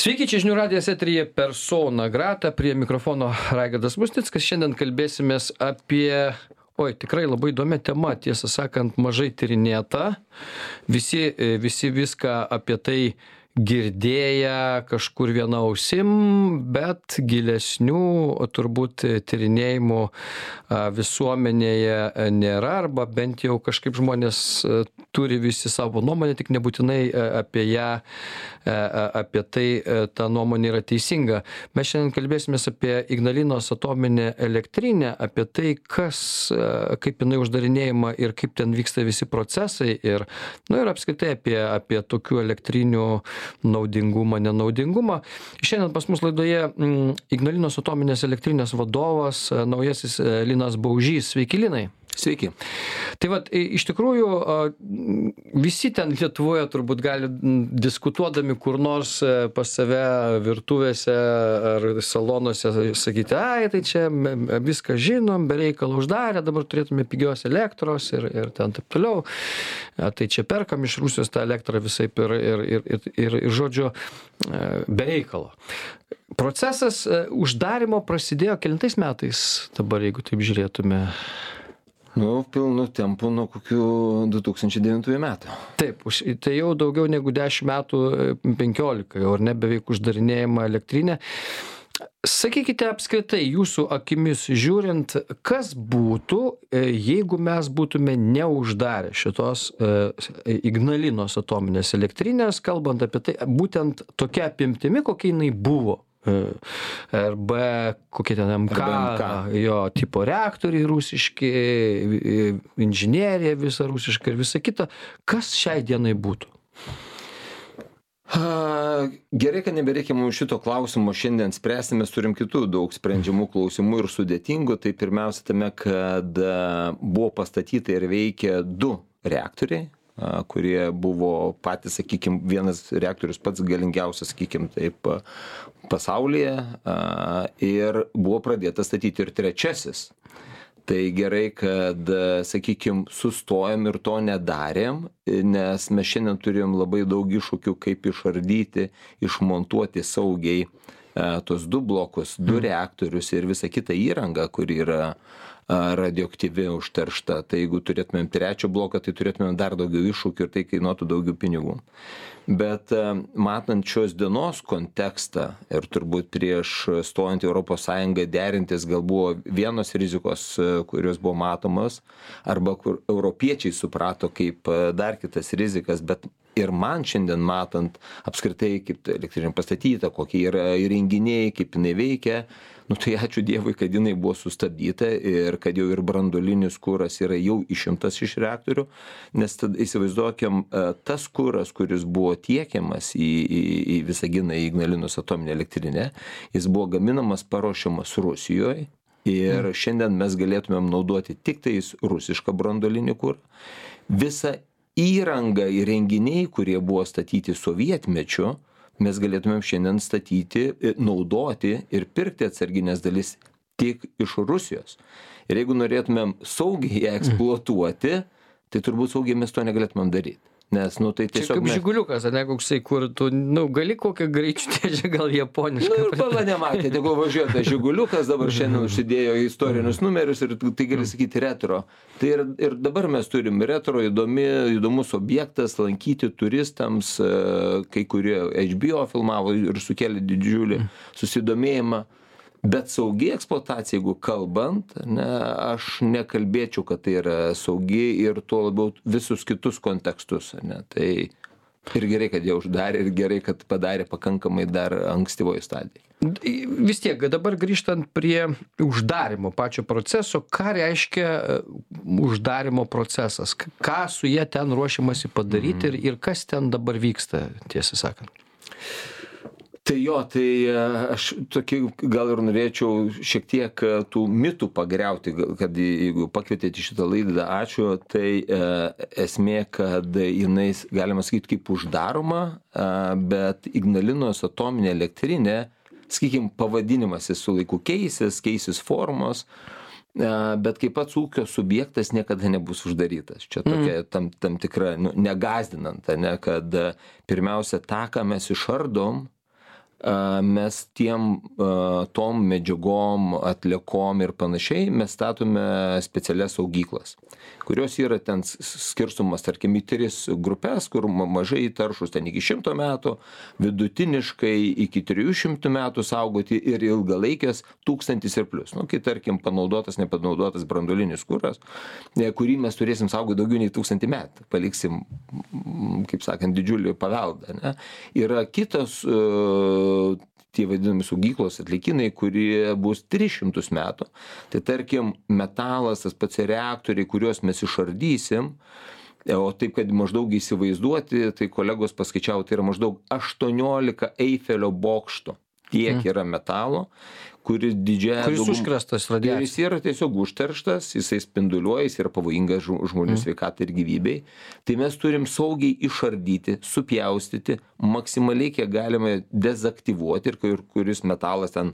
Sveiki, čia žinių radijas etrija persona grata, prie mikrofono Raigardas Musnickas. Šiandien kalbėsimės apie, oi, tikrai labai įdomi tema, tiesą sakant, mažai tyrinėta. Visi, visi viską apie tai girdėję kažkur viena ausim, bet gilesnių turbūt tyrinėjimų visuomenėje nėra, arba bent jau kažkaip žmonės turi visi savo nuomonę, tik nebūtinai apie ją, apie tai ta nuomonė yra teisinga. Mes šiandien kalbėsime apie Ignalinos atominę elektrinę, apie tai, kas, kaip jinai uždarinėjama ir kaip ten vyksta visi procesai ir, nu, ir apskritai apie, apie tokių elektrinių naudingumą, nenaudingumą. Šiandien pas mus laidoje mm, Ignalinos atominės elektrinės vadovas, e, naujasis e, Linas Baužys. Sveiki, Linai. Sveiki. Tai vad, iš tikrųjų, visi ten Lietuvoje turbūt gali diskutuodami kur nors e, pas save virtuvėse ar salonuose sakyti, ai, tai čia viską žinom, bereikalą uždarė, dabar turėtume pigios elektros ir, ir ten taip toliau. Tai čia perkam iš Rusijos tą elektrą visai ir, ir, ir, ir, ir, ir žodžiu, e, bereikalo. Procesas e, uždarimo prasidėjo kelintais metais, dabar jeigu taip žiūrėtume. Nu, pilnu tempu nuo kokių 2009 metų. Taip, tai jau daugiau negu 10 metų, 15 jau, ar ne, beveik uždarinėjama elektrinė. Sakykite apskritai, jūsų akimis žiūrint, kas būtų, e, jeigu mes būtume neuždarę šitos e, Ignalinos atominės elektrinės, kalbant apie tai, būtent tokia apimtimi, kokia jinai buvo RB, kokie ten MK, MK, jo tipo reaktoriai rusiški, inžinierija visa rusiška ir visa kita. Kas šiai dienai būtų? Gerai, kad nebereikia mums šito klausimo šiandien spręsti, mes turim kitų daug sprendžiamų klausimų ir sudėtingų. Tai pirmiausia tame, kad buvo pastatyta ir veikia du reaktoriai, kurie buvo patys, sakykime, vienas reaktorius pats galingiausias, sakykime, taip pasaulyje ir buvo pradėtas statyti ir trečiasis. Tai gerai, kad, sakykime, sustojom ir to nedarėm, nes mes šiandien turim labai daug iššūkių, kaip išardyti, išmontuoti saugiai tos du blokus, du mhm. reaktorius ir visą kitą įrangą, kur yra uh, radioaktyvi užteršta. Tai jeigu turėtumėm trečią bloką tai turėtumėm dar daugiau iššūkių ir tai kainuotų daugiau pinigų. Bet matant šios dienos kontekstą ir turbūt prieš stojant į sąjungą derintis gal buvo vienos rizikos kurios buvo matomos arba kur europiečiai suprato kaip dar kitas rizikas bet ir man šiandien matant apskritai kaip elektrinė pastatyta kokie yra įrenginiai kaip jinai veikia nu tai ačiū dievui kad jinai buvo sustabdyta ir kad jau ir branduolinis kuras yra jau išimtas iš reaktorių nes tad įsivaizduokim e, tas kuras kuris buvo tiekiamas į į į visaginą į ignalinos atominę elektrinę jis buvo gaminamas paruošiamas rusijoj ir mm. šiandien mes galėtumėm naudoti tiktais rusišką branduolinį kurą visa įranga įrenginiai kurie buvo statyti sovietmečiu mes galėtumėm šiandien statyti naudoti ir pirkti atsargines dalis tik iš rusijos. Ir jeigu norėtumėm saugiai ją eksploatuoti tai turbūt saugiai mes to negalėtumėm daryt nes nu tai tiesiog kaip žiguliukas ane koksai kur tu nu gali kokią greičių dėžę gal japonišką. Nu ir pala nematė tegul važiuoja tas žiguliukas dabar šiandien užsidėjo istorinius numerius ir tai gali sakyti retro. Tai ir ir dabar mes turim retro įdomi įdomus objektas lankyti turistams e, kai kurie hbo filmavo ir sukėlė didžiulį susidomėjimą bet saugi eksploatacija jeigu kalbant ane aš nekalbėčiau kad tai yra saugi ir tuo labiau visus kitus kontekstus ane tai ir gerai kad ją uždarė ir gerai kad padarė pakankamai dar ankstyvoj stadijoj vis tiek dabar grįžtant prie uždarymo pačio proceso ką reiškia e, uždarymo procesas? Ką su ja ten ruošiamasi padaryti ir ir kas ten dabar vyksta tiesą sakant tai jo tai e, aš tokį gal ir norėčiau šiek tiek e, tų mitų pagriauti kad jeigu pakvietėt į šitą laidą ačiū. Tai e, esmė kad jinai galima sakyt kaip uždaroma bet ignalinos atominė elektrinė sakykim pavadinimas jis su laiku keisis keisis formos bet kaip pats ūkio subjektas niekada nebus uždarytas. Čia tokia tam tam tikra nu negąsdinant ane kad pirmiausia tą ką mes išardom mes tiem tom medžiagom atliekom ir panašiai mes statome specialias saugyklas kurios yra ten skirstomos tarkim į tris grupes kur ma mažai taršūs ten iki šimto metų vidutiniškai iki trijų šimtų metų saugoti ir ilgalaikės tūkstantis ir plius. Nu kai tarkim panaudotas nepanaudotas branduolinis kuras e, kurį mes turėsim saugot daugiau nei tūkstantį metų paliksim kaip sakant didžiulį paveldą ane yra kitos e, tie vadinami saugyklos atliekynai kurie bus tris šimtus metų. Tai tarkim metalas tas pats reaktoriai kuriuos mes išardysim o taip kad maždaug įsivaizduoti tai kolegos paskaičiavo tai yra maždaug aštuoniolika eifelio bokštų tiek yra metalo kuris didžiąja Kuris užkrėstas radiacija. jis yra tiesiog užterštas, jisai spinduliuoja, jis yra pavojingas žmo- žmonių sveikatai ir gyvybei. Tai mes turim saugiai išardyti, supjaustyti, maksimaliai kiek galime dezaktyvuoti ir kur- kuris metalas ten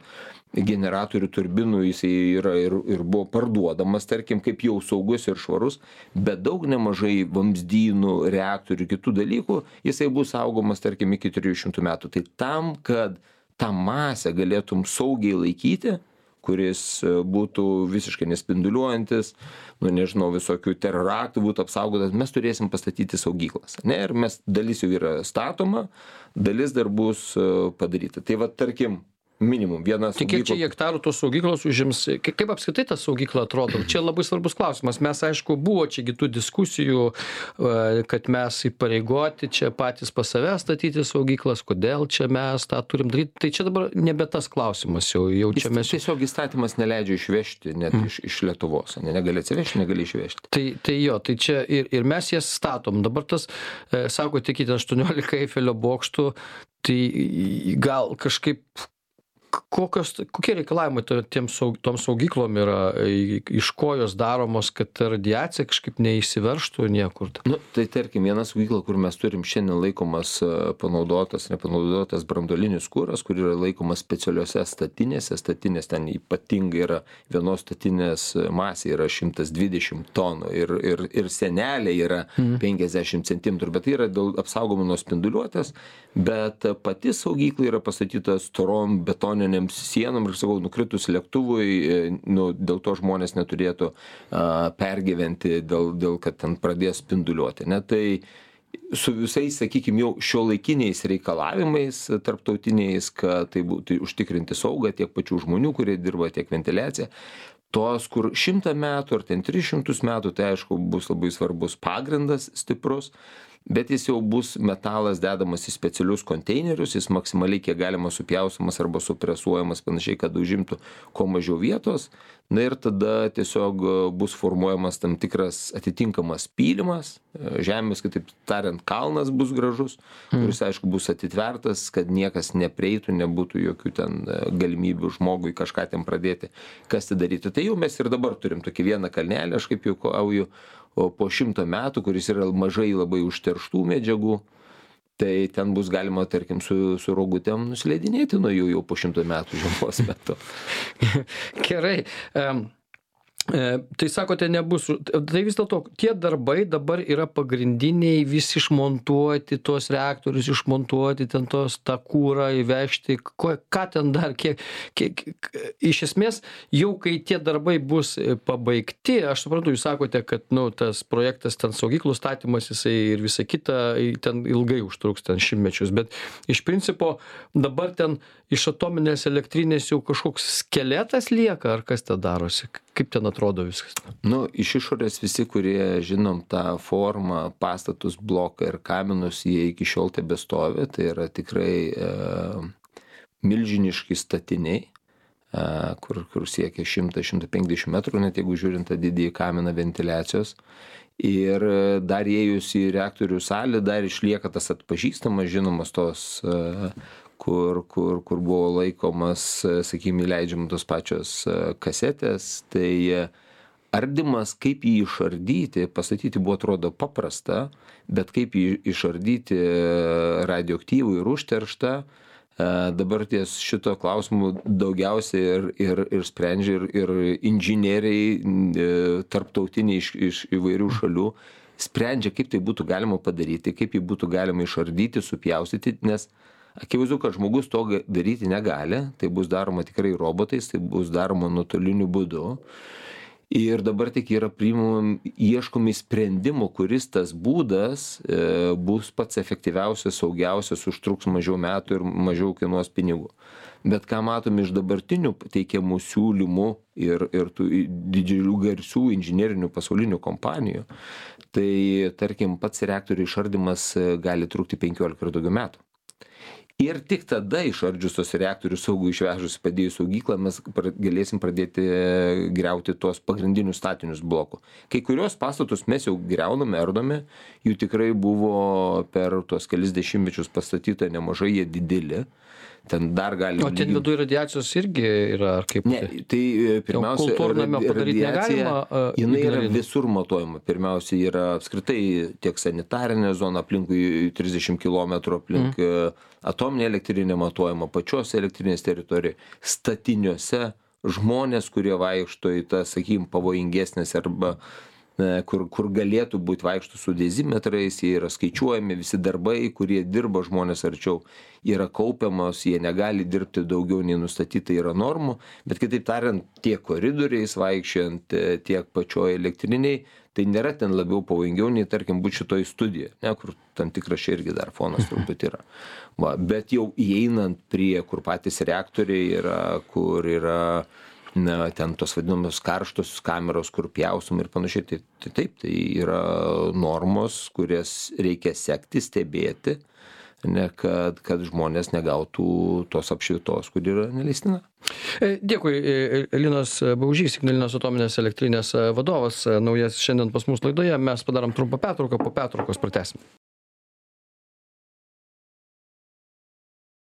generatorių turbinų jisai yra ir, ir buvo parduodamas, tarkim, kaip jau saugus ir švarus, bet daug nemažai vamzdynų, reaktorių, kitų dalykų, jisai bus saugomas, tarkim, iki 300 metų. Tai tam, kad tą masę galėtum saugiai laikyti, kuris e, būtų visiškai nespinduliuojantis, nu nežinau, visokių teroraktų būtų apsaugotas, mes turėsim pastatyti saugyklas. Ne, ir mes dalis jau yra statoma, dalis dar bus e, padaryta. Tai va, tarkim, minimum viena Tai kiek čia hektarų tos saugyklos užims? Ka- Kaip apskritai ta saugykla atrodo? Čia labai svarbus klausimas. Mes, aišku, buvo čia kitų diskusijų, e, kad mes įpareigoti čia patys pas save statyti saugyklas, kodėl čia mes tą turim daryti. Tai čia dabar nebe tas klausimas jau. Jau čia mes. tiesiog įstatymas neleidžia išvežti net iš, iš Lietuvos. Ne, negali atsivežti, negali išvežti. Tai, tai jo, tai čia ir, ir mes jas statom. Dabar tas, e, sako, tikite 18 Eifelio bokštų, tai gal kažkaip kokios, kokie reikalavimai to- tiem saug, tom saugyklom yra, i- iš ko jos daromos, kad ta radiacija kažkaip neįsiverštų niekur. Nu, tai tarkim, viena saugykla, kur mes turim šiandien laikomas e, panaudotas, nepanaudotas brandolinis kūras, kur yra laikomas specialiuose statinėse, statinės ten ypatingai yra, vienos statinės masė yra 120 tonų ir, ir, ir senelė yra 50 cm, bet tai yra dėl apsaugoma nuo spinduliuotės, bet pati saugykla yra pastatyta storom betoniniam sienom ir sakau, nukritus lėktuvui, e, nu, dėl to žmonės neturėtų a, pergyventi, dėl, dėl kad ten pradės spinduliuoti. Ne? Tai su visais, sakykime, jau šiuolaikiniais reikalavimais tarptautiniais, kad tai būtų užtikrinti saugą tiek pačių žmonių, kurie dirba, tiek ventiliacija. Tos, kur šimtą metų ar ten 300 metų, tai aišku, bus labai svarbus pagrindas stiprus, bet jis jau bus metalas dedamas į specialius konteinerius, jis maksimaliai kiek galima supjaustamas arba supresuojamas panašiai, kad užimtų kuo mažiau vietos. Na ir tada tiesiog e, bus formuojamas tam tikras atitinkamas pylimas, e, žemės, kitaip tariant, kalnas bus gražus, kuris aišku bus atitvertas, kad niekas nepreitų, nebūtų jokių ten e, galimybių žmogui kažką ten pradėti, kas tai daryti. Tai jau mes ir dabar turim tokį vieną kalnelį, aš kaip jau kauju, o po šimto metų, kuris yra mažai labai užterštų medžiagų, tai ten bus galima, tarkim, su, su rogutėm nusileidinėti nuo jų jau po šimto metų žiemos metu. Gerai. em, e, Tai sakote, nebus. Tai vis dėlto tie darbai dabar yra pagrindiniai, visi išmontuoti, tuos reaktorius išmontuoti, ten tos tą kūrą įvežti, ko, ką ten dar, kiek, kiek, iš esmės, jau kai tie darbai bus pabaigti, aš suprantu, jūs sakote, kad, nu, tas projektas ten saugyklų statymas, jisai ir visa kita, ten ilgai užtruks, ten šimtmečius, bet iš principo dabar ten iš atominės elektrinės jau kažkoks skeletas lieka, ar kas ten darosi, kaip ten atrodo viskas. Nu, iš išorės visi, kurie žinom tą formą, pastatus, bloką ir kaminus, jie iki šiol tebe stovi, tai yra tikrai e, milžiniški statiniai, e, kur, kur siekia 100-150 metrų, net jeigu žiūrint tą didįjį kaminą ventiliacijos. Ir e, dar įėjus į reaktorių salę, dar išlieka tas atpažįstamas, žinomas tos, e, kur, kur, kur buvo laikomas, sakykime, leidžiam tos pačios e, kasetės. Tai e, ardymas, kaip jį išardyti, pastatyti buvo atrodo paprasta, bet kaip jį išardyti e, radioaktyvų ir užterštą, dabar ties šito klausimu daugiausiai ir, ir, ir sprendžia ir, ir inžinieriai tarptautiniai iš, iš įvairių šalių sprendžia, kaip tai būtų galima padaryti, kaip jį būtų galima išardyti, supjaustyti, nes akivaizdu kad žmogus to daryti negali. Tai bus daroma tikrai robotais tai bus daroma nuotoliniu būdu. Ir dabar tik yra priimam ieškomi sprendimų kuris tas būdas e, bus pats efektyviausias saugiausias užtruks mažiau metų ir mažiau kainuos pinigų. Bet ką matom iš dabartinių teikiamų siūlymų ir ir tų didžiulių garsių inžinerinių pasaulinių kompanijų tai tarkim pats reaktorių išardymas e, gali trukti penkiolika ir daugiau metų ir tik tada išardžius tuos reaktorius saugų išvežus padėjus saugyklą mes galėsim pradėti griauti tuos pagrindinius statinius blokų. Kai kuriuos pastatus mes jau griauname ardome jų tikrai buvo per tuos kelis dešimtmečius pastatyta nemažai jie dideli ten dar gali O ten viduj radiacijos irgi yra, ar kaip? Ne, tai e, pirmiausia, kultūrnamio padaryti negalima. a, jinai yra visur matuojama. Pirmiausia, yra apskritai tiek sanitarinė zona aplinkui 30 km aplink mm. atominė elektrinė matuojama pačios elektrinės teritorijoje, statiniuose žmonės, kurie vaikšto į tas, sakykim, pavojingesnės arba e, kur, kur galėtų būti vaikšto su dezimetrais, jie yra skaičiuojami, visi darbai, kurie dirba žmonės arčiau, yra kaupiamos, jie negali dirbti daugiau nei nustatyta yra normų, bet kitaip tariant, tiek koridoriais vaikščiant, e, tiek pačioj elektriniai, tai nėra ten labiau pavojingiau nei, tarkim, būti šitoj studijoje, ne, kur tam tikras čia irgi dar fonas turbūt yra. Va, bet jau įeinant prie, kur patys reaktoriai yra, kur yra na ten tos vadinamos karštosios kameros kur pjausom ir panašiai tai tai taip tai yra normos kurias reikia sekti stebėti ne kad kad žmonės negautų tos apšvitos kuri yra neleistina E, Dėkui, e, Linas Baužys, Ignalinos atominės elektrinės e, vadovas, e, naujas šiandien pas mus laidoje. Mes padarom trumpą pertrauką, po pertraukos pratesim.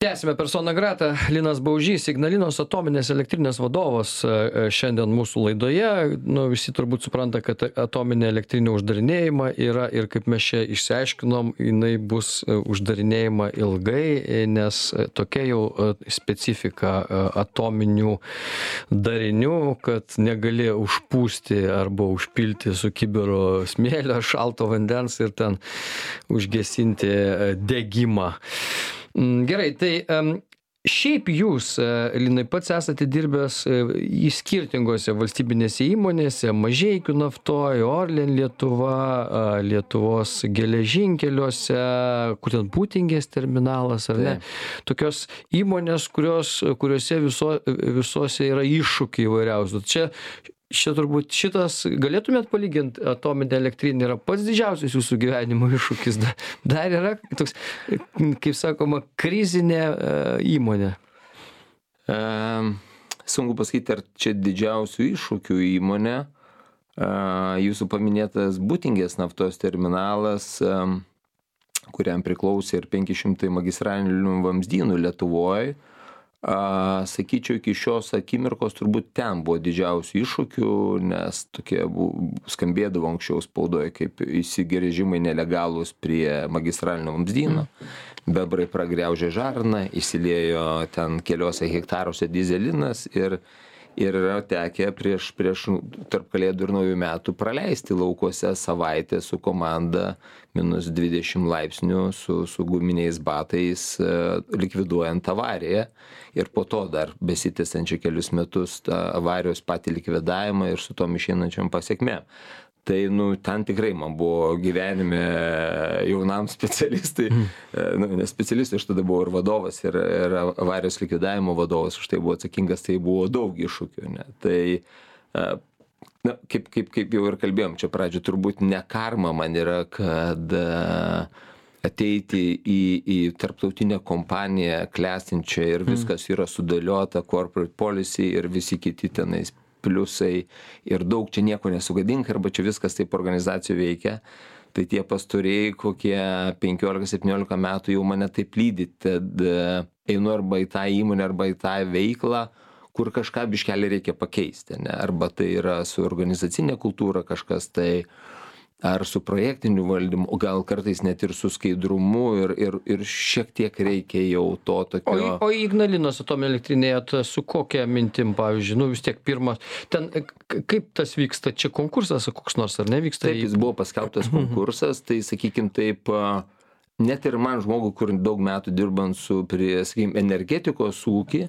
Tęsime personą gratą. Linas Baužys, Ignalinos atominės elektrinės vadovas e, e, šiandien mūsų laidoje. Nu, visi turbūt supranta, kad atominė elektrinė uždarinėjama yra ir kaip mes čia išsiaiškinom, jinai bus e, uždarinėjama ilgai, nes tokia jau specifika atominių darinių, kad negali užpūsti arba užpilti su kibiru smėlio, šalto vandens ir ten užgesinti degimą. Mm, Gerai, tai šiaip jūs, e, Linai, pats esate dirbęs e, į skirtingose valstybinėse įmonėse, Mažeikių naftoje, Orlen Lietuva, a, Lietuvos geležinkeliuose, kur ten būtingės terminalas, ar ne? Tokios įmonės, kurios, kuriuose viso, visose yra iššūkiai įvairiausių. Čia Čia turbūt šitas, galėtumėt palyginti, atominė elektrinė yra pats didžiausias jūsų gyvenimo iššūkis. Da- Dar yra toks, kaip sakoma, krizinė e, įmonė. Em, Sunku pasakyti, ar čia didžiausių iššūkių įmonė. A, Jūsų paminėtas būtingės naftos terminalas, em, kuriam priklausė ir 500 magistralinių vamzdynų Lietuvoje. Sakyčiau, iki šios akimirkos turbūt ten buvo didžiausių iššūkių, nes tokie bu- skambėdavo anksčiau spaudoje kaip įsigeržimai nelegalūs prie magistralinio vamzdyno. Bebrai pragriaužė žarną, įsiliejo ten keliuose hektaruose dizelinas ir, ir yra tekę prieš, prieš tarp kalėdų ir naujų metų praleisti laukuose savaitę su komanda minus 20 laipsnių su, su guminiais batais, e, likviduojant avariją ir po to dar besitęsiančią kelius metus tą avarijos patį likvidavimą ir su tom išeinančiam pasiekmėm. Tai, nu, ten tikrai man buvo gyvenime jaunam specialistui, mm. nu, nes specialistai aš tada buvau ir vadovas, ir, ir avarijos likvidavimo vadovas, už tai buvau atsakingas, tai buvo daug iššūkių. Ne? Tai, e, na, kaip, kaip, kaip jau ir kalbėjom, čia pradžio turbūt ne karma man yra, kad e, ateiti į, į tarptautinę kompaniją klestinčią ir viskas yra sudėliota, corporate policy ir visi kiti tenais pliusai ir daug čia nieko nesugadink arba čia viskas taip organizacijų veikia. Tai tie pastoriai kokie 15-17 metų jau mane taip lydi, tad e, einu arba į tą įmonę, arba į tą veiklą, kur kažką biškelį reikia pakeisti. Ne? Arba tai yra su organizacinė kultūra kažkas tai, ar su projektiniu valdymu, o gal kartais net ir su skaidrumu ir, ir, ir šiek tiek reikia jau to tokio. o į Ignalinos atominė elektrinėje ta su kokia mintim, pavyzdžiui, nu vis tiek pirmas, ten e, kaip tas vyksta, čia konkursas koks nors ar nevyksta? Taip, jis buvo paskelbtas konkursas, tai sakykim taip, net ir man žmogui, kur daug metų dirbant su, prie, sakykime, energetikos ūkį,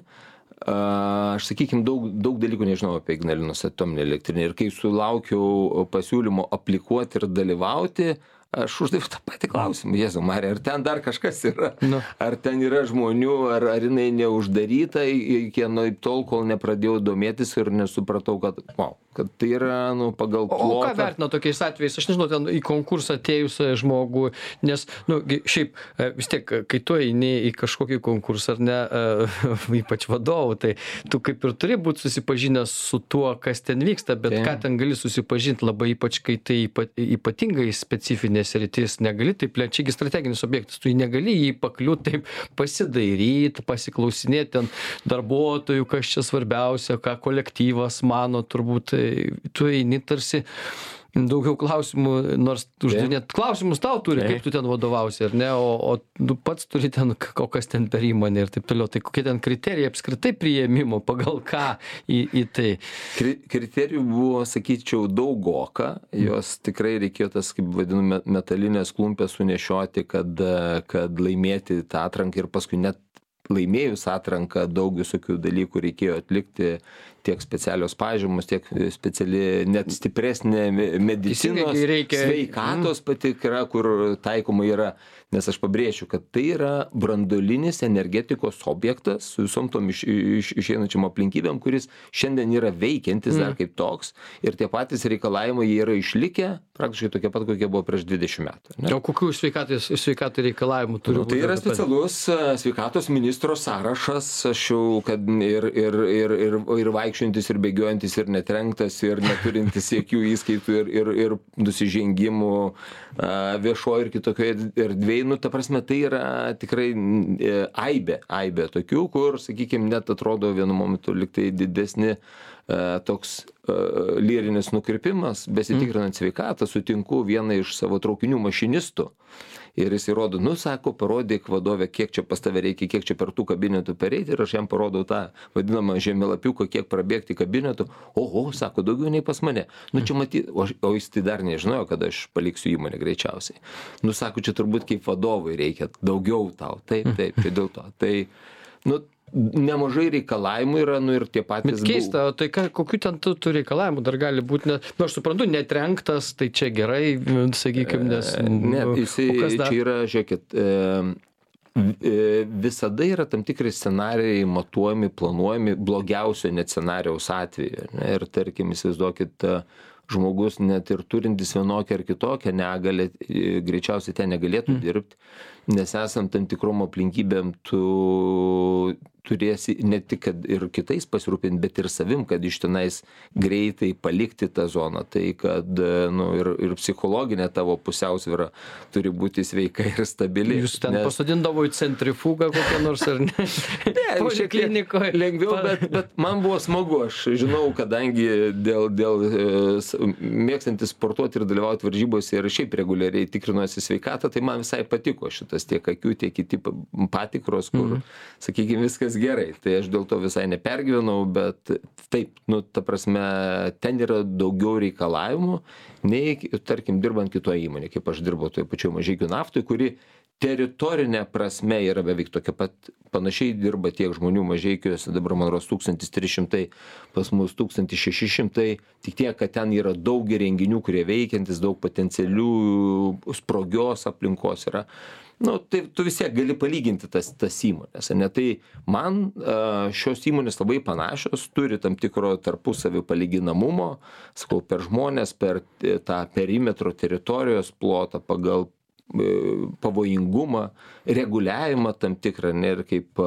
aš, sakykime, daug, daug dalykų nežinau apie Ignalinos atominę elektrinę. Ir kai sulaukiau pasiūlymo aplikuoti ir dalyvauti, aš uždaviau tą patį klausimą, Jėzau Marija, ar ten dar kažkas yra? Nu. Ar ten yra žmonių, ar, ar jinai neuždaryta iki tol, kol nepradėjau domėtis ir nesupratau, kad, wow, kad tai yra nu, pagal plotą. O ką vertina tokiais atvejais, aš nežinau, ten į konkursą atėjusią žmogų, nes, nu, šiaip e, vis tiek, kai tu eini į kažkokį konkursą ar ne, e, ypač vadovų, tai tu kaip ir turi būti susipažinęs su tuo, kas ten vyksta, bet tai. ką ten gali susipažinti labai ypač, kai tai ypatingai specifinė strateginė sritis negali taip čia gi strateginis objektas tu negali jį pakliūt taip pasidairyt pasiklausinėt ten darbuotojų kas čia svarbiausia ką kolektyvas mano turbūt tai tu eini tarsi daugiau klausimų nors uždavinėt klausimus tau turi kaip tu ten vadovausi ar ne? O o tu pats turi ten o kas ten per įmonė ir taip toliau. Tai kokie ten kriterijai apskritai priėmimo pagal ką į į tai? Kri kriterijų buvo sakyčiau daugoka. Juos tikrai reikėjo tas kaip vadinu me metalines klumpes sunešioti kad kad laimėti tą atranką ir paskui net laimėjus atranką daug visokių dalykų reikėjo atlikti tiek specialios pažymos, tiek speciali, net stipresnė medicinos, reikia... sveikatos patikra, kur taikoma yra nes aš pabrėšiu kad tai yra branduolinis energetikos objektas su visom tom iš iš išeinančiom aplinkybėm kuris šiandien yra veikiantis dar Mm. kaip toks. Ir tie patys reikalavimai jie yra išlikę praktiškai tokie pat kokie buvo prieš dvidešim metų ar ne? O kokių sveikatai sveikatai reikalavimų turi Nu, tai yra dar specialus sveikatos ministro sąrašas, aš jau, kad ir, ir, ir, ir, ir vaikščiojantis, ir bėgiojantis, ir netrenktas, ir neturintis jokių įskaitų, ir, ir, ir nusižengimų a, viešoje ir kitokioje erdvėje, nu, ta prasme, tai yra tikrai e, aibė, aibė tokių, kur, sakykime, net atrodo vienu momentu liktai didesni e, toks e, lyrinis nukrypimas, besitikrinant sveikatą, sutinku vieną iš savo traukinių mašinistų. Ir jis įrodo, nu, sako, parodyk vadovė, kiek čia pas tave reikia, kiek čia per tų kabinetų pereiti. Ir aš jam parodau tą vadinamą žemėlapiuką, kiek prabėgti kabinetų. Oho, sako, daugiau nei pas mane. Nu, čia matyti, o, aš- o jis tai dar nežinojo, kad aš paliksiu įmonę greičiausiai. Nu, sako, čia turbūt kaip vadovui reikia daugiau tau. Taip, taip, čia dėl to. Tai, nu, nemažai reikalavimų yra, nu ir tie patys. Bet keista, o tai ką, kokiu ten tu, tu reikalavimų dar gali būti, net, na, aš suprantu, netrenktas, tai čia gerai, sakykime, nes... Ne, o jisai, kas dar? čia yra, žiūrėkit, e, e, visada yra tam tikri scenarijai matuojami, planuojami blogiausio net scenarijaus atveju. Ne? Ir tarkim, įsivaizduokit, e, žmogus net ir turintis vienokią ar kitokią negalę, e, greičiausiai ten negalėtų dirbti, nes esant tam tikrom aplinkybėm tu turėsi ne tik kad ir kitais pasirūpint, bet ir savim, kad iš tenais greitai palikti tą zoną. Tai kad nu, ir, ir psichologinė tavo pusiausvyrą turi būti sveika ir stabili. Jūs ten pasodindavo į centrifugą kokią nors ar ne? Ne, Poliklinikoje. lengviau, bet, bet man buvo smagu. Aš žinau, kadangi dėl, dėl e, mėgstantis sportuoti ir dalyvauti varžybose ir šiaip reguliariai tikrinuosi sveikatą, tai man visai patiko šitas tiek akių, tiek kiti pa- patikros, kur, mm. sakykime, viskas gerai. Tai aš dėl to visai nepergyvenau, bet taip, nu, ta prasme, ten yra daugiau reikalavimų, nei, tarkim, dirbant kitoje įmonėje, kaip aš dirbau toje pačioje mažykių naftui, kuri teritorinė prasme yra beveik tokia pat panašiai dirba tiek žmonių mažeikiuose dabar man rodos tūkstantis trys šimtai pas mus tūkstantis šeši šimtai tik tiek kad ten yra daug įrenginių kurie veikiantys daug potencialių sprogios aplinkos yra nu tai tu vis tiek gali palyginti tas tas įmones ane. Tai man šios įmonės labai panašios turi tam tikro tarpusavio palyginamumo. Sakau per žmones per e, tą perimetro teritorijos plotą pagal e, pavojingumą reguliavimą tam tikrą ne ir kaip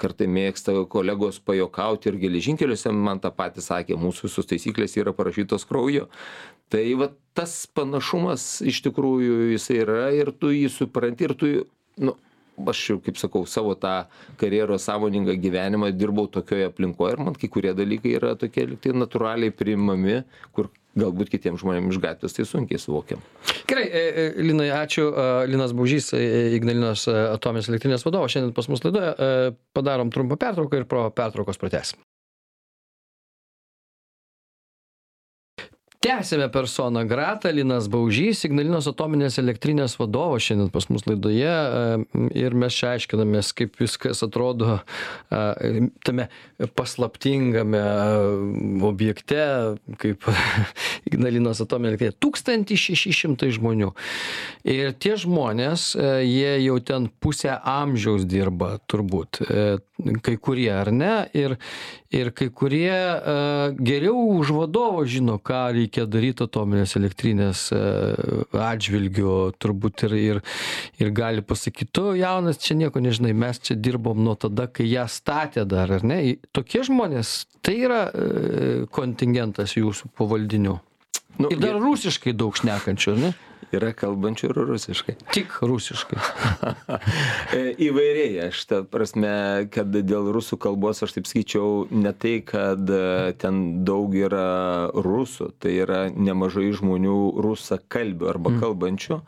kartai mėgsta kolegos pajuokauti ir geležinkeliuose man tą patį sakė mūsų visos taisyklės yra parašytos krauju. Tai va tas panašumas iš tikrųjų jisai yra ir tu jį supranti ir tu nu aš jau kaip sakau savo tą karjeros sąmoningą gyvenimą dirbau tokioj aplinkoj ir man kai kurie dalykai yra tokie lyg tai natūraliai priimami kur galbūt kitiem žmonėm iš gatvės tai sunkiai suvokiama Gerai, e, e, Linai, ačiū. E, Linas Baužys, Ignalinos atominės elektrinės vadovas, šiandien pas mus laidoje. Padarom trumpą pertrauką ir pro pertraukos pratęsim. Tęsiame persona grata linas baužys ignalinos atominės elektrinės vadovas šiandien pas mus laidoje ir mes čia aiškinamės kaip viskas atrodo tame paslaptingame objekte kaip ignalinos atominė elektrinė. Tūkstantis šeši šimtai žmonių. Ir tie žmonės jie jau ten pusę amžiaus dirba turbūt. Kai kurie ar ne? Ir ir kai kurie geriau už vadovą žino ką reikia daryt atominės elektrinės e, atžvilgiu turbūt ir ir ir gali pasakyt tu jaunas čia nieko nežinai mes čia dirbom nuo tada kai ją statė dar ar ne? Tokie žmonės tai yra e, kontingentas jūsų pavaldinių. Nu, ir dar rusiškai daug šnekančių ne Yra kalbančių ir rusiškai. Tik rusiškai. E, įvairiai, aš ta prasme, kad dėl rusų kalbos aš taip skaičiau ne tai, kad e, ten daug yra rusų, tai yra nemažai žmonių rusakalbių arba mm.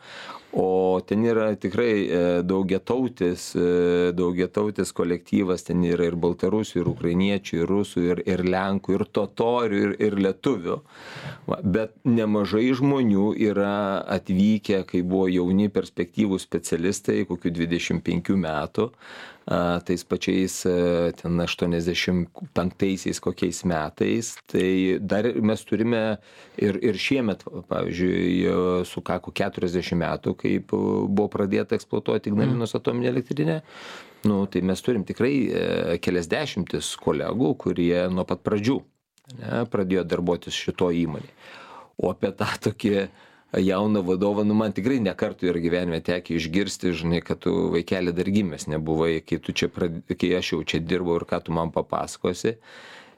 O ten yra tikrai e, daugiatautis e, daugiatautis kolektyvas ten yra ir baltarusių ir ukrainiečių ir rusų ir ir lenkų ir totorių ir ir lietuvių. Va bet nemažai žmonių yra atvykę kai buvo jauni perspektyvūs specialistai kokių dvidešim penkių metų tais pačiais ten aštuoniasdešim penktaisiais kokiais metais. Tai dar mes turime ir ir šiemet pavyzdžiui sukako keturiasdešim metų kaip buvo pradėta eksploatuoti ignalinos atominė elektrinė. Nu tai mes turim tikrai e, kelias dešimtis kolegų kurie nuo pat pradžių ane pradėjo darbuotis šitoj įmonėj. O apie tą tokį jauną vadovą nu man tikrai ne kartą yra gyvenime tekę išgirsti žinai kad tu vaikeli dar gimęs nebuvai kai čia prad kai aš jau čia dirbau ir ką tu man papasakosi.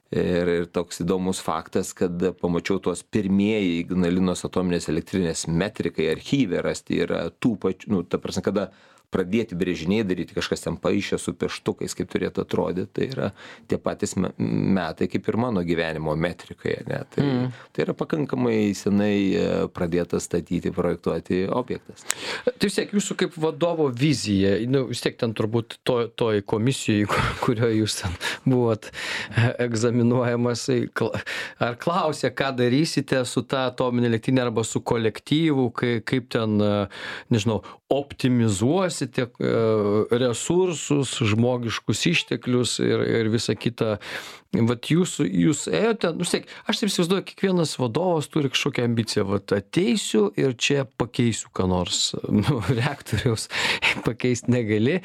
Ir ir toks įdomus faktas kad pamačiau tuos pirmieji ignalinos atominės elektrinės metrikai archyve rasti yra tų pačių nu ta prasme kada pradėti brėžiniai daryti kažkas ten paišė su pieštukais kaip turėtų atrodyt tai yra tie patys me metai kaip ir mano gyvenimo metrikai ane tai Mm. tai yra pakankamai senai e, pradėtas statyti projektuoti objektas Tai vis tiek jūsų kaip vadovo vizija, nu, vis tiek ten turbūt to, toj komisijai, kurioje jūs ten buvot e, egzaminuojamas, tai ar klausė, ką darysite su ta atominė elektrinė arba su kolektyvu, kai, kaip ten, e, nežinau, optimizuosite e, resursus, žmogiškus išteklius ir, ir visą kitą. Vat jūs, jūs ėjote, nu, tiek, aš taip įsivaizduoju, kiekvienas vadovas turi kažkokią ambiciją, vat ateisiu ir čia pakeisiu ką nors, nu, reaktoriaus pakeisti negali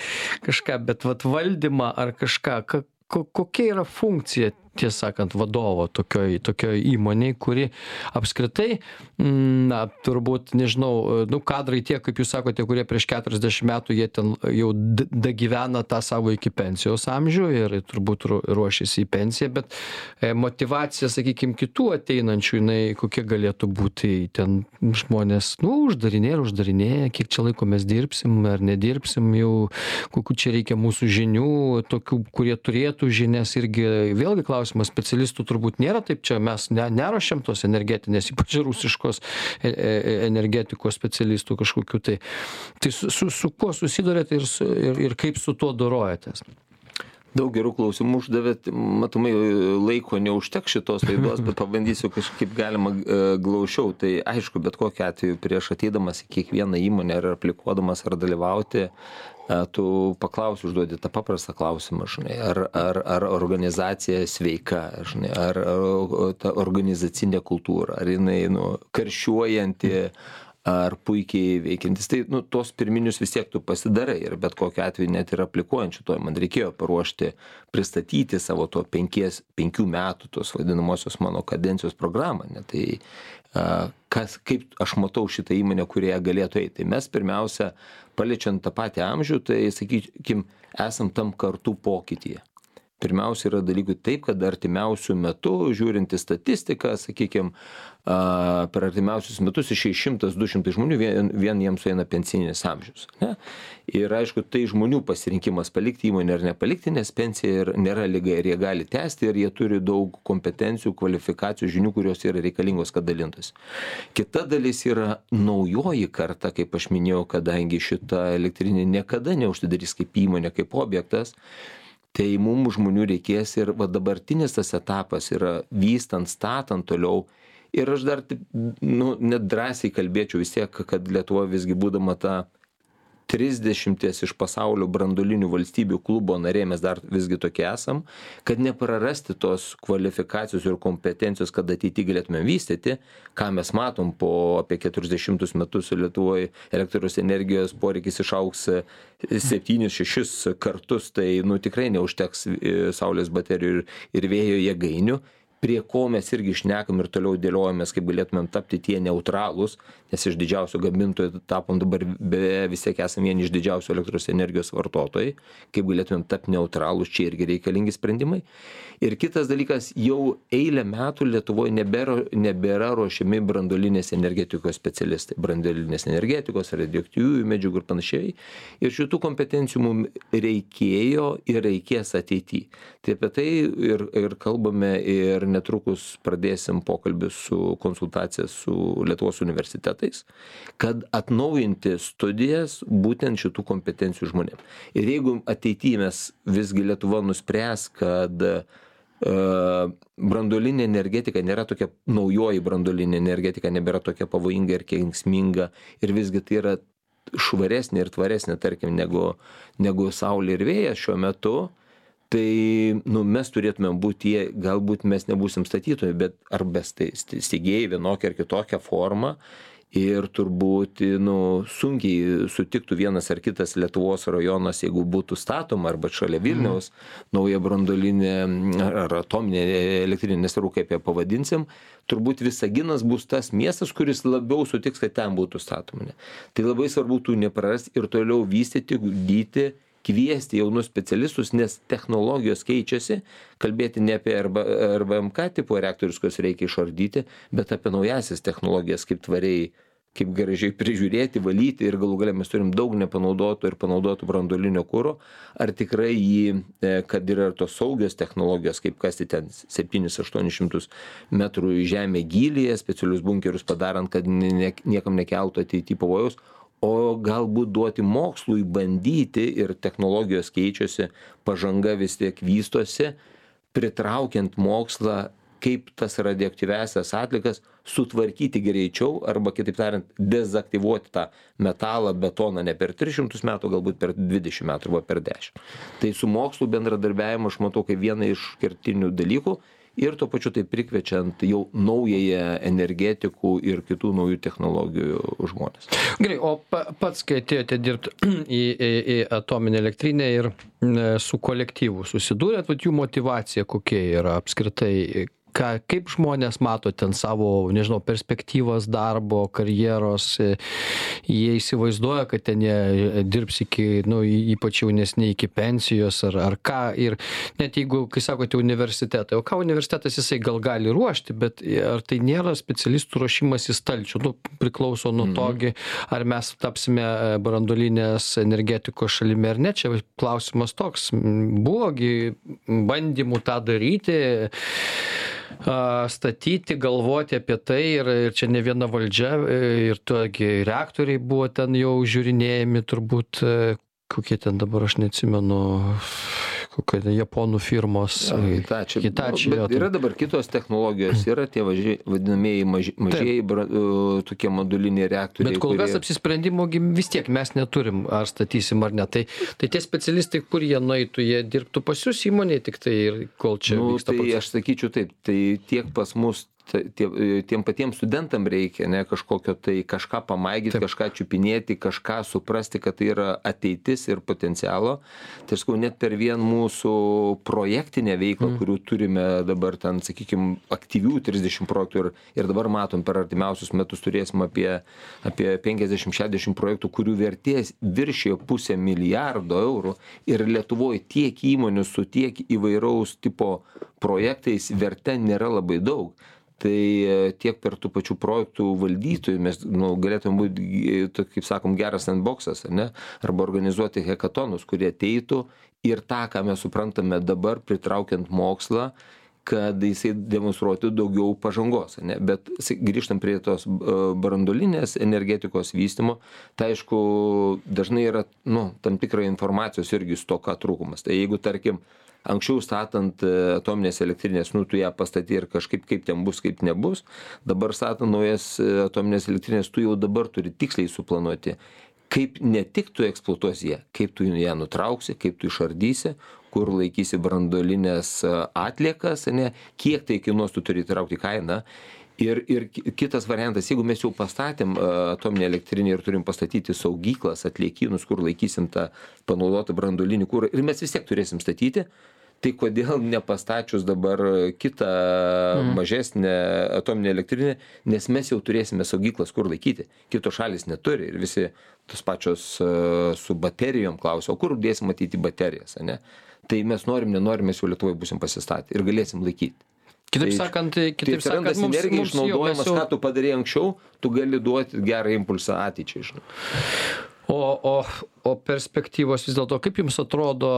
kažką, bet vat valdymą ar kažką, ka, ko, kokia yra funkcija tiesą sakant vadovo tokioj tokioj įmonėj kuri apskritai mm, na turbūt nežinau nu kadrai tie kaip jūs sakote kurie prieš keturiasdešim metų jie ten jau d dagyvena tą savo iki pensijos amžių ir turbūt ru ruošiasi į pensiją bet e, motyvacija sakykim kitų ateinančių jinai kokia galėtų būti ten žmonės nu uždarinėja ir uždarinėja kiek čia laiko mes dirbsim ar nedirbsim jau kokių čia reikia mūsų žinių tokių kurie turėtų žinias irgi vėlgi klausimas specialistų turbūt nėra taip čia mes ne neruošiam tos energetinės ypač rusiškos e e energetikos specialistų kažkokių tai tai su su su kuo susiduriat ir su ir ir kaip su tuo dorojatės? Daug gerų klausimų uždavėt. Matomai laiko neužteks šitos laidos bet pabandysiu kažkaip galima e, glausčiau. Tai aišku bet kokiu atveju prieš ateidamas į kiekvieną įmonę ar aplikuodamas ar dalyvauti tu paklausi užduodi tą paprastą klausimą žinai ar ar ar organizacija sveika žinai ar o ta organizacinė kultūra ar jinai nu karščiuojanti ar puikiai veikiantis. Tai nu tuos pirminius vis tiek tu pasidarai ir bet kokiu atveju net ir aplikuojant šitoj man reikėjo paruošti pristatyti savo tuo penkies penkių metų tos vadinamosios mano kadencijos programą ne tai kas kaip aš matau šitą įmonę kurioje galėtų eit tai mes pirmiausia paliečiant tą patį amžių tai sakykim esam tam kartų pokytyje pirmiausia yra dalykų taip kad artimiausiu metu žiūrint į statistiką sakykim a per artimiausius metus du šimtai žmonių vien vien jiem sueina pensijinis amžius ane ir aišku tai žmonių pasirinkimas palikti įmonę ar nepalikti nes pensija nėra liga ir jie gali tęsti ir jie turi daug kompetencijų kvalifikacijų žinių kurios yra reikalingos kad dalintųsi. Kita dalis yra naujoji karta kaip aš minėjau kadangi šita elektrinė niekada neužsidarys kaip įmonė kaip objektas tai mum žmonių reikės ir va dabartinis tas etapas yra vystant statant toliau. Ir aš dar taip nu net drąsiai kalbėčiau vis tiek kad lietuva visgi būdama ta trisdešimties iš pasaulio branduolinių valstybių klubo narė mes dar visgi tokie esam kad neprarasti tos kvalifikacijos ir kompetencijos kad ateity galėtumėm vystyti ką mes matom po apie keturiasdešimtus metus lietuvoj elektros energijos poreikis išaugs septynis šešis kartus tai nu tikrai neužteks e, saulės baterijų ir ir vėjo jėgainių prie ko mes irgi šnekam ir toliau dėliojamės kaip galėtumėm tapti tie neutralūs nes iš didžiausių gamintojų tapom dabar beje vis tiek esam vieni iš didžiausių elektros energijos vartotojai kaip galėtumėm tapt neutralūs čia irgi reikalingi sprendimai. Ir kitas dalykas jau eilę metų lietuvoj nebėra nebėra ruošiami branduolinės energetikos specialistai branduolinės energetikos radioaktyviųjų medžiagų ir panašiai. Ir šitų kompetencijų mum reikėjo ir reikės ateity tai apie tai ir ir kalbame ir netrukus pradėsim pokalbius su konsultacijas su lietuvos universitetais kad atnaujinti studijas būtent šitų kompetencijų žmonėm. Ir jeigu ateity mes visgi lietuva nuspręs kad e, branduolinė energetika nėra tokia naujoji branduolinė energetika nebėra tokia pavojinga ir kenksminga ir visgi tai yra švaresnė ir tvaresnė tarkim negu negu saulė ir vėjas šiuo metu tai nu mes turėtumėm būt tie galbūt mes nebūsim statytojai bet arba stai steigėjai vienokia ar kitokia forma ir turbūt nu sunkiai sutiktų vienas ar kitas lietuvos rajonas jeigu būtų statoma arba šalia vilniaus nauja branduolinė ar atominė elektrinė nesvarbu kaip ją pavadinsim turbūt visaginas bus tas miestas kuris labiau sutiks kad ten būtų statoma. Ne tai labai svarbu tų neprarast ir toliau vystyti ugdyti kviesti jaunus specialistus nes technologijos keičiasi kalbėti ne apie rbmk tipo reaktorius kuriuos reikia išardyti bet apie naująsias technologijas kaip tvariai kaip gražiai prižiūrėti valyti ir galų gale mes turim daug nepanaudoto ir panaudoto branduolinio kuro. Ar tikrai jį e, kad yra ir tos saugios technologijos kaip kasti ten septynis aštuonis šimtus metrų į žemę gylyje specialius bunkerius padarant kad niekam nekeltų ateity pavojaus o galbūt duoti mokslui bandyti ir technologijos keičiasi pažanga vis tiek vystosi pritraukiant mokslą kaip tas radioaktyviąsias atliekas sutvarkyti greičiau arba kitaip tariant dezaktyvuoti tą metalą betoną ne per tris šimtus metų galbūt per dvidešim metų arba per dešim tai su mokslu bendradarbiavimą aš matau kaip vieną iš kertinių dalykų ir tuo pačiu taip prikviečiant jau naująją energetikų ir kitų naujų technologijų žmones. Gerai, o pa, pats, kai atėjote dirbti į, į, į atominę elektrinę ir su kolektyvu susidūrėt, jų motivacija kokia yra apskritai, ką kaip žmonės mato ten savo nežinau perspektyvas darbo karjeros e, jie įsivaizduoja kad ten jie e, dirbs iki nu ypač jaunesni iki pensijos ar ar ką. Ir net jeigu kai sakote universitetai o ką universitetas jisai gal gali ruošti bet ar tai nėra specialistų ruošimas į stalčių? Nu priklauso nuo to gi ar mes tapsime e, branduolinės energetikos šalimi ar ne. Čia klausimas toks. Buvo gi bandymų tą daryti a statyti galvoti apie tai ir ir čia ne viena valdžia e, ir gi reaktoriai buvo ten jau žiūrinėjami turbūt e, kokie ten dabar aš neatsimenu kokia japonų firmos Hitachi. Hitachi nu, yra dabar kitos technologijos, yra tie važiai, vadinamieji maži, mažieji bra, tokie moduliniai reaktoriai. Bet kol kas kurie... apsisprendimo vis tiek mes neturim, ar statysim ar ne. Tai, tai tie specialistai, kur jie nueitų, jie dirbtų pas jūs įmonėje tik tai ir kol čia. Nu, tai procesas. aš sakyčiau taip, tai tiek pas mus tai tie tiem patiem studentam reikia ane kažkokio tai kažką pamaigyt kažką čiupinėti kažką suprasti kad tai yra ateitis ir potencialo. Tai aš sakau net per vien mūsų projektinę veiklą mm. kurių turime dabar ten sakykim aktyvių trisdešim projektų ir ir dabar matom per artimiausius metus turėsim apie apie penkiasdešim šešiasdešim projektų kurių vertė viršija pusę milijardo eurų. Ir lietuvoj tiek įmonių su tiek įvairaus tipo projektais verte nėra labai daug tai e, tiek per tų pačių projektų valdytojų mes nu galėtumėm būt e, kaip sakom geras sendboksas ane arba organizuoti hekatonus kurie ateitų ir tą ką mes suprantame dabar pritraukiant mokslą kad jisai demonstruotų daugiau pažangos ane bet grįžtant prie tos e, branduolinės energetikos vystymo tai aišku dažnai yra nu tam tikra informacijos irgi stoka trūkumas. Tai jeigu tarkim anksčiau statant e, atomines elektrines nu tu ją pastatei ir kažkaip kaip ten bus kaip nebus. Dabar statant naujas e, atomines elektrines tu jau dabar turi tiksliai suplanuoti kaip ne tik tu eksploatuosi ją kaip tu ją nutrauksi kaip tu išardysi kur laikysi branduolines e, atliekas ane kiek tai kainuos tu turi įtraukti kainą. Ir ir kitas variantas jeigu mes jau pastatėm atominę elektrinę ir turim pastatyti saugyklas atliekynus kur laikysim tą panaudotą branduolinį kurą ir mes vis tiek turėsim statyti tai kodėl nepastačius dabar kitą Mhm. mažesnę atominę elektrinę nes mes jau turėsime saugyklas kur laikyti. Kitos šalys neturi ir visi tos pačios e, su baterijom klausia o kur dėsim matyti baterijas ane? Tai mes norim nenorim mes jau lietuvoj būsim pasistatę ir galėsim laikyt Kitaip Tai- sakant, tai kitaip atsiranda sakant, mums, sinergija mums išnaudojimas jau ką tu padarei anksčiau tu gali duoti gerą impulsą ateičiai žinai O, o, o perspektyvos vis dėlto, kaip Jums atrodo,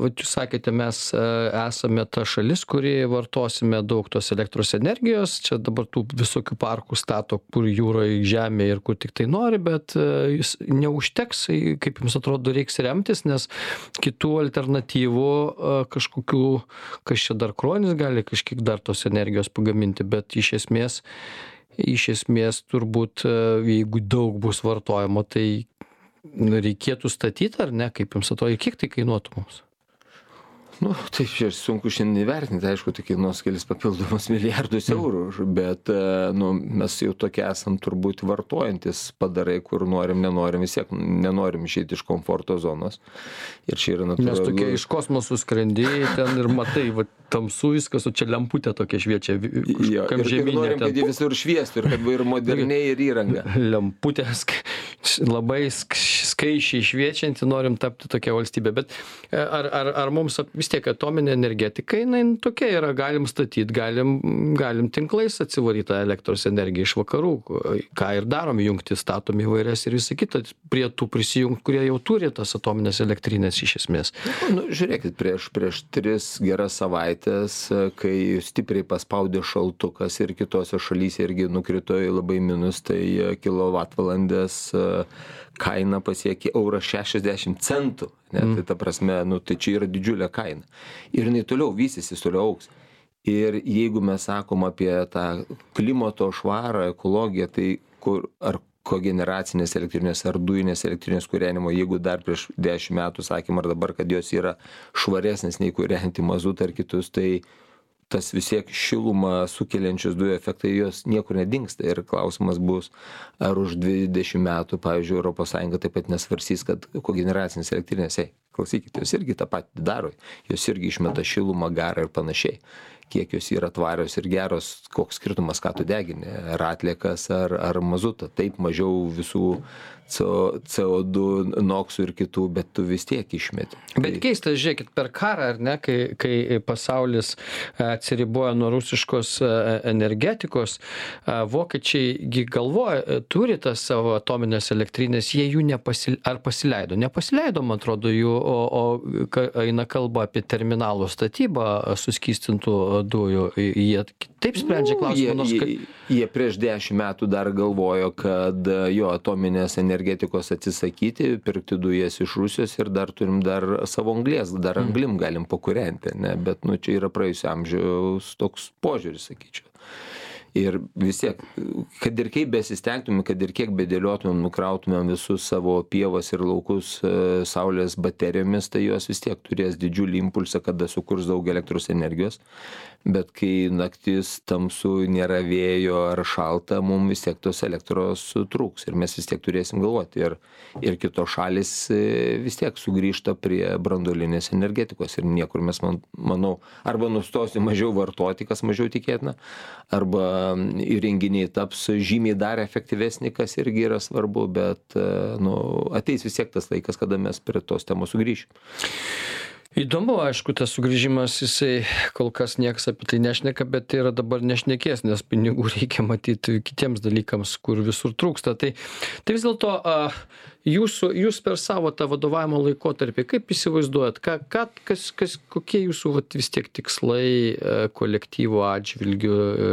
vat Jūs sakėte, mes esame ta šalis, kuri vartosime daug tos elektros energijos, čia dabar tų visokių parkų stato, kur jūroje, žemė ir kur tik tai nori, bet jis neužteks, į- kaip Jums atrodo, reiks remtis, nes kitų alternatyvų kažkokių, kas čia dar kronis gali kažkiek dar tos energijos pagaminti, bet iš esmės, iš esmės turbūt, jeigu daug bus vartojama, tai reikėtų statyti ar ne, kaip jums atrodo, kiek tai kainuotų mums? Nu tai čia sunku šiandien įvertinti aišku tai kainuos kelis papildomus milijardus eurų bet e, nu mes jau tokie esam turbūt vartojantys padarai kur norim nenorim vis tiek nenorim išeit iš komforto zonos ir čia yra Nes natūralu tokie iš kosmosų skrendi ten ir matai, va, tamsu viskas, o čia lemputė tokia šviečia, ir žemynė norim, kad jie visur šviestų ir kad ir moderniai ir įranga. lemputė sk- labai sk- skaičiai šviečianti, norim tapti tokia valstybė. Bet e, ar, ar, ar mums vis tiek atominė energetika, jinai tokia yra, galim statyti, galim, galim tinklais atsivaryti tą elektros energiją iš vakarų, ką ir darom, jungti, statom įvairias ir visą kitą, prie tų prisijungti, kurie jau turi tas atominės elektrinės iš esmės. Nu, žiūrėkit, prieš, prieš tris geras savaitės, e, kai stipriai paspaudė šaltukas ir kitose šalyse irgi nukrito į labai minus, tai e, kilovatvalandės kaina pasiekė eurą 60 centų. Ne, tai ta prasme, nu, tai čia yra didžiulė kaina. Ir jinai toliau vystysis, toliau auks. Ir jeigu mes sakom apie tą klimato švarą, ekologiją, tai kur ar kogeneracinės elektrinės ar dujinės elektrinės kūrenimo, jeigu dar prieš dešimt metų sakėm ar dabar, kad jos yra švaresnės nei kūrenti mazutą ar kitus, tai tas vis tiek šilumą sukeliančios dujų efektai jos niekur nedingsta. Ir klausimas bus, ar už 20 metų, pavyzdžiui, ES taip pat nesvarsys, kad kogeneracinės elektrinės, ei, klausykite, jos irgi tą patį daro, jos irgi išmeta šilumą, garą ir panašiai. Kiek jos yra tvarios ir geros, koks skirtumas, ką tu degini, ar atliekas, ar, ar mazutą. Taip mažiau visų CO, CO2, NOX ir kitų, bet tu vis tiek išmeti. Bet keista, žiūrėkit, per karą, ar ne, kai, kai pasaulis e, atsiriboja nuo rusiškos e, energetikos, e, vokiečiai galvoja, turi tas savo atominės elektrinės, jie jų nepasil... ar pasileido. Nepasileido, man atrodo, jų, o, o ka- eina kalba apie terminalų statybą suskystintų dujų. Jie taip sprendžia Nu, klausimą, nors jie, kad... jie, jie prieš dešimt metų dar galvojo, kad jo atominės energetikos atsisakyti, pirkti dujas iš Rusijos ir dar turim dar savo anglės, dar anglim galim pakūrenti, ne? bet nu, čia yra praėjusio amžiaus toks požiūris, sakyčiau. Ir vis tiek, kad ir kaip besistengtumėm, kad ir kiek bedėliotumėm, nukrautumėm visus savo pievas ir laukus e, saulės baterijomis, tai jos vis tiek turės didžiulį impulsą, kada sukurs daug elektros energijos. Bet kai naktis tamsu, nėra vėjo ar šalta, mums vis tiek tos elektros trūks ir mes vis tiek turėsim galvoti. Ir, ir kitos šalis e, vis tiek sugrįžta prie branduolinės energetikos ir niekur mes, man, manau, arba nustosim mažiau vartoti, kas mažiau tikėtina, arba įrenginiai taps žymiai dar efektyvesni, kas irgi yra svarbu, bet e, nu, ateis vis tiek tas laikas, kada mes prie tos temos sugrįšim. Įdomu, aišku, tas sugrįžimas, jisai kol kas niekas apie tai nešneka, bet tai yra dabar nešnekės, nes pinigų reikia matyti kitiems dalykams, kur visur trūksta. Tai, tai vis dėlto, jūsų jūs per savo tą vadovavimo laikotarpį kaip įsivaizduojat ką ką kas kas kokie jūsų vat vis tiek tikslai e, kolektyvo atžvilgiu e,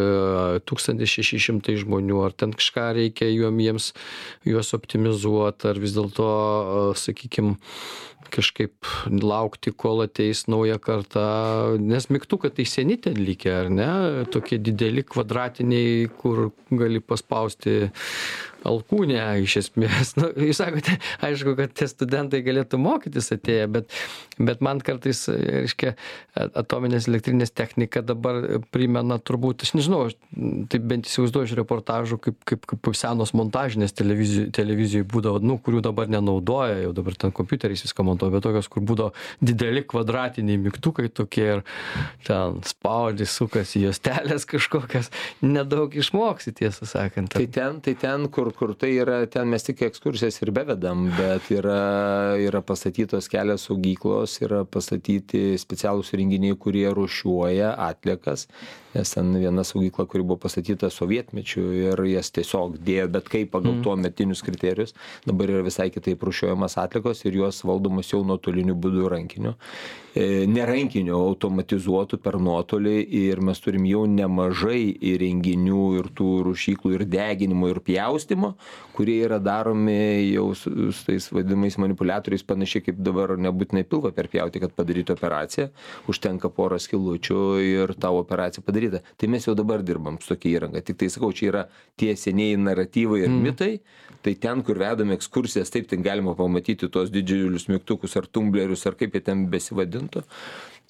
tūkstantis šeši šimtai žmonių ar ten kažką reikia jom jiems juos optimizuot ar vis dėlto e, sakykim kažkaip laukti kol ateis nauja karta nes mygtukai tai seni ten likę ar ne? Tokie dideli kvadratiniai kur gali paspausti alkūnę iš esmės. Nu jūs sakote aišku kad tie studentai galėtų mokytis atėję bet bet man kartais reiškia atominės elektrinės technika dabar primena turbūt aš nežinau aš taip bent įsivaizduoju iš reportažų kaip kaip kaip senos montažinės televizijų televizijoj būdavo nu kurių dabar nenaudoja jau dabar ten kompiuteriais viską montuoja bet tokios kur būdavo dideli kvadratiniai mygtukai tokie ir ten spaudi sukasi juostelės kažkokios nedaug išmoksi tiesą sakant. Tai ten tai ten kur kur tai yra ten mes tik ekskursijas ir bevedam bet yra yra pastatytos kelios saugyklos yra pastatyti specialūs įrenginiai kurie rūšiuoja atliekas nes ten viena saugykla kuri buvo pastatyta sovietmečiu ir jas tiesiog dėjo bet kaip pagal tuometinius kriterijus dabar yra visai kitaip rūšiuojamos atliekos ir jos valdomos jau nuotoliniu būdu rankiniu e, ne rankiniu automatizuotu per nuotolį ir mes turim jau nemažai įrenginių ir tų rūšyklų ir deginimo ir pjaustymo kurie yra daromi jau su su tais vadinamais manipuliatoriais panašiai kaip dabar nebūtinai pilvą perpjauti kad padaryt operaciją. Užtenka poros skylučių ir tau operacija padaryta. Tai mes jau dabar dirbam su tokia įranga. Tiktai sakau čia yra tie senieji naratyvai ir mitai. Tai ten kur vedam ekskursijas taip ten galima pamatyti tuos didžiulius mygtukus ar tumblerius ar kaip jie ten besivadintų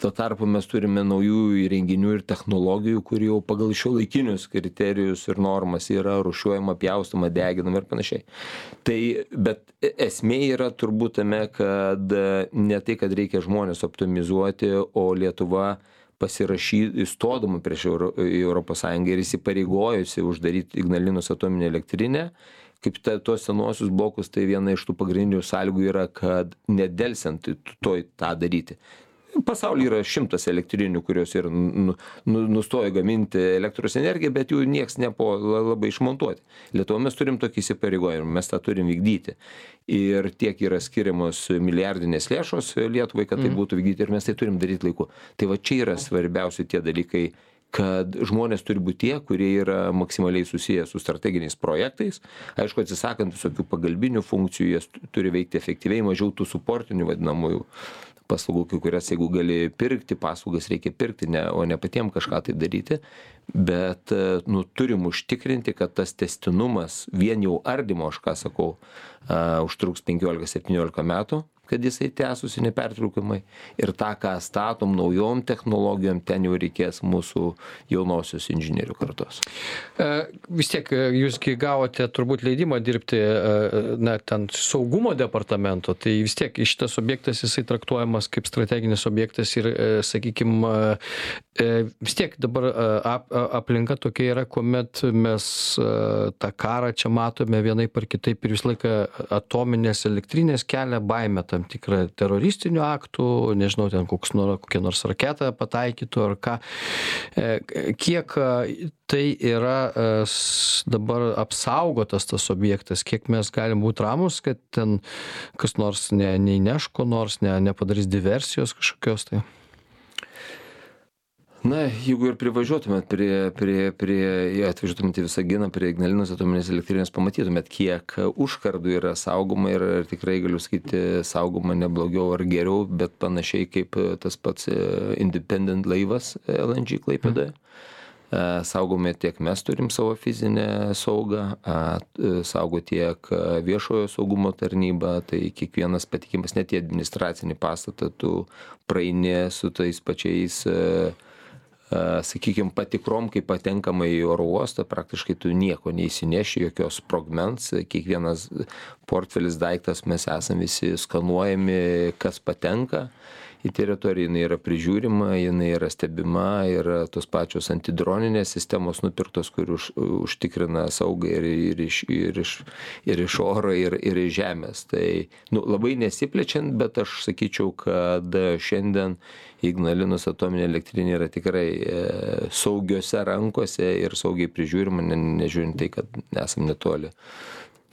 tuo tarpu mes turime naujų įrenginių ir technologijų kur jau pagal šiuolaikinius kriterijus ir normas yra rūšiuojama pjaustoma deginama ir panašiai. Tai bet esmė yra turbūt tame kad ne tai kad reikia žmones optimizuoti o lietuva pasirašy įstodama prieš euro europos sąjungą ir įsipareigojusi uždaryt ignalinos atominę elektrinę kaip ta tuos senuosius blokus tai viena iš tų pagrindinių sąlygų yra kad nedelsiant tuoj tą daryti. Pasauly yra šimtas elektrinių kurios ir nu nu nustojo gaminti elektros energiją bet jų nieks nepuola labai išmontuoti. Lietuvoj mes turim tokį įsipareigojimą mes tą turim vykdyti. Ir tiek yra skiriamos milijardinės lėšos lietuvai kad tai būtų vykdyti ir mes tai turim daryt laiku. Tai va čia yra svarbiausi tie dalykai kad žmonės turi būt tie kurie yra maksimaliai susiję su strateginiais projektais. Aišku atsisakant visokių pagalbinių funkcijų jas turi veikti efektyviai mažiau tų suportinių vadinamųjų paslaugų kai kurias jeigu gali pirkti paslaugas reikia pirkti ne o ne patiem kažką tai daryti. Bet nu turim užtikrinti kad tas tęstinumas vien jau ardymo aš ką sakau a užtruks penkiolika septyniolika metų kad jisai tęstųsi nepertraukiamai. Ir tą ką statom naujom technologijom ten jau reikės mūsų jaunosios inžinierių kartos. E, vis tiek e, jūs gi gavote turbūt leidimą dirbti e, na ten saugumo departamento tai vis tiek šitas objektas jisai traktuojamas kaip strateginis objektas ir sakykim vis tiek dabar ap aplinka tokia yra kuomet mes tą karą čia matome vienaip ar kitaip ir visą laiką atominės elektrinės kelia baimę tam tikrą teroristinių aktų nežinau ten koks kokia nors raketa pataikytų ar ką. E, kiek tai yra e, dabar apsaugotas tas objektas kiek mes galim būt ramūs kad ten kas nors ne neįneš ko nors ne nepadarys diversijos kažkokios tai na jeigu ir privažiuotumėt prie prie prie jei atvažiuotumėt į visaginą prie ignalinos atominės elektrinės pamatytumėt kiek užkardų yra saugoma ir tikrai galiu sakyti saugoma ne blogiau ar geriau bet panašiai kaip tas pats independent laivas lng klaipėdoje. Saugome tiek mes turim savo fizinę saugą saugo tiek viešojo saugumo tarnyba tai kiekvienas patekimas net į administracinį pastatą tu praeini su tais pačiais sakykim patikrom kai patenkama į oro uostą praktiškai tu nieko neišsineši jokio sprogmens kiekvienas portfelis daiktas mes esam visi skanuojami kas patenka į teritoriją jinai yra prižiūrima jinai yra stebima ir tos pačios antidroninės sistemos nupirktos kur už užtikrina saugą ir ir iš ir iš ir iš oro ir ir iš žemės tai nu labai nesiplečiant bet aš sakyčiau kad šiandien ignalinos atominė elektrinė yra tikrai saugiose rankose ir saugiai prižiūrima ne nežiūrint tai kad esam netoli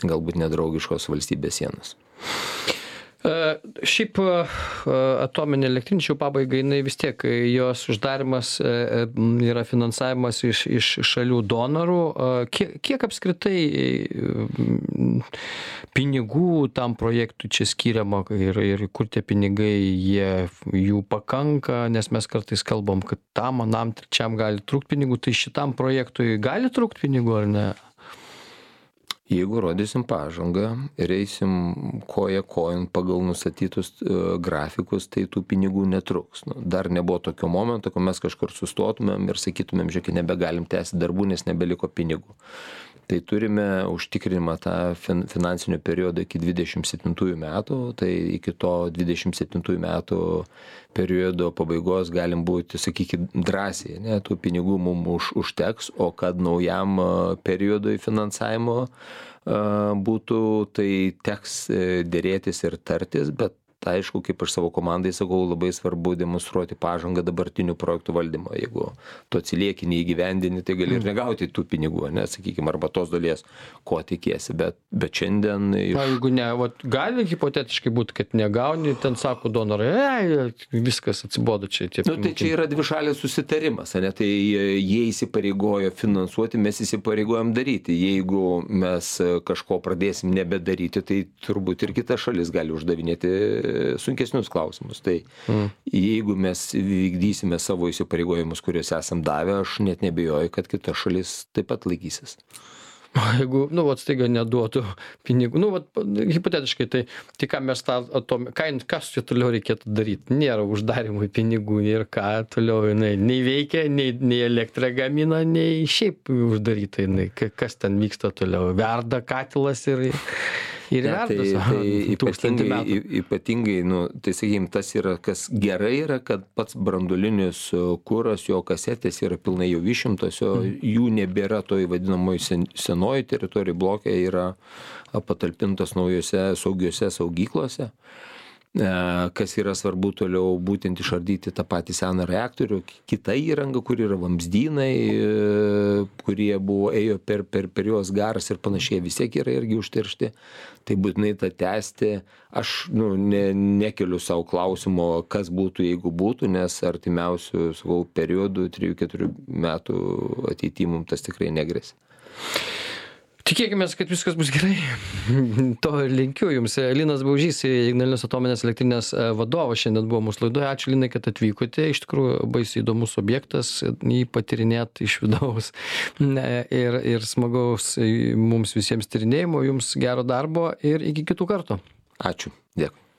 galbūt nedraugiškos valstybės sienos. E, šiaip e, atominė elektrinė jau pabaigai, jinai vis tiek, jos uždarimas e, yra finansavimas iš, iš šalių donorų. Kiek, kiek apskritai pinigų tam projektui čia skiriama ir, ir kur tie pinigai, jie, jų pakanka, nes mes kartais kalbam, kad tam, anam, trečiam gali trūkti pinigų, tai šitam projektui gali trūkti pinigų ar ne? Jeigu rodysim pažangą ir eisim koja kojon pagal nustatytus e, grafikus tai tų pinigų netrūks nu dar nebuvo tokio momento kai mes kažkur sustotumėm ir sakytumėm žiūrėkit nebegalim tęsti darbų nes nebeliko pinigų tai turime užtikrinimą tą fin finansinio periodo iki dvidešim septintųjų metų. Tai iki to dvidešim septintųjų metų periodo pabaigos galim būti sakykim drąsiai ane tų pinigų mum už užteks o kad naujam periodui finansavimo būtų tai teks e, derėtis ir tartis bet aišku kaip aš savo komandai sakau labai svarbu demonstruoti pažangą dabartinių projektų valdymo. Jeigu tu atsilieki neįgyvendini tai gali ir mm. negauti tų pinigų ane sakykim arba tos dalies ko tikiesi. Bet bet šiandien o jeigu ne vat gali hipotetiškai būt kad negauni ten sako donorai ei viskas atsibodo čia tie nu tai čia yra dvišalis susitarimas ane tai jie įsipareigojo finansuoti mes įsipareigojam daryti. Jeigu mes kažko pradėsim nebedaryti tai turbūt ir kita šalis gali uždavinėti sunkesnius klausimus. Tai mm. jeigu mes vykdysime savo įsipareigojimus, kuriuos esam davę, aš net nebejoju, kad kita šalis taip pat laikysis. Jeigu, nu, vat staiga neduotų pinigų, nu, vat, hipotetiškai, tai, tai ką mes tą, atom, ką, kas čia toliau reikėtų daryti? Nėra uždarimui pinigų ir ką toliau jinai nei veikia, nei, nei elektrą gamina, nei šiaip uždaryta jinai. Kas ten vyksta toliau? Verda katilas ir ir ne, tai, tai ypatingai, ypatingai nu, tai sakykim, tas yra, kas gerai yra, kad pats brandulinis kuras, jo kasetės yra pilnai jau išimtos, jo mm. jų nebėra toj vadinamoji sen, senoji teritorija blokė, yra patalpintos naujose saugiose saugyklose. E, kas yra svarbu toliau būtent išardyti tą patį seną reaktorių, kita įranga, kur yra vamzdynai, e, kurie buvo, ėjo per, per, per juos garas ir panašiai, vis tiek yra irgi užteršti. Tai būtinai tą tęsti. Aš nu, ne, nekeliu savo klausimo, kas būtų, jeigu būtų, nes artimiausių, sakau, periodų, 3-4 metų ateitimum tas tikrai negrėsia tikėkimės kad viskas bus gerai. To ir linkiu jums. Linas baužys ignalinos atominės elektrinės e, vadovas šiandien buvo mūsų laidoje. Ačiū linai kad atvykote. Iš tikrųjų baisiai įdomus objektas jį patyrinėt iš vidaus. Ir ir smagaus mums visiems tyrinėjimo jums gero darbo ir iki kitų kartų. Ačiū. Dėkui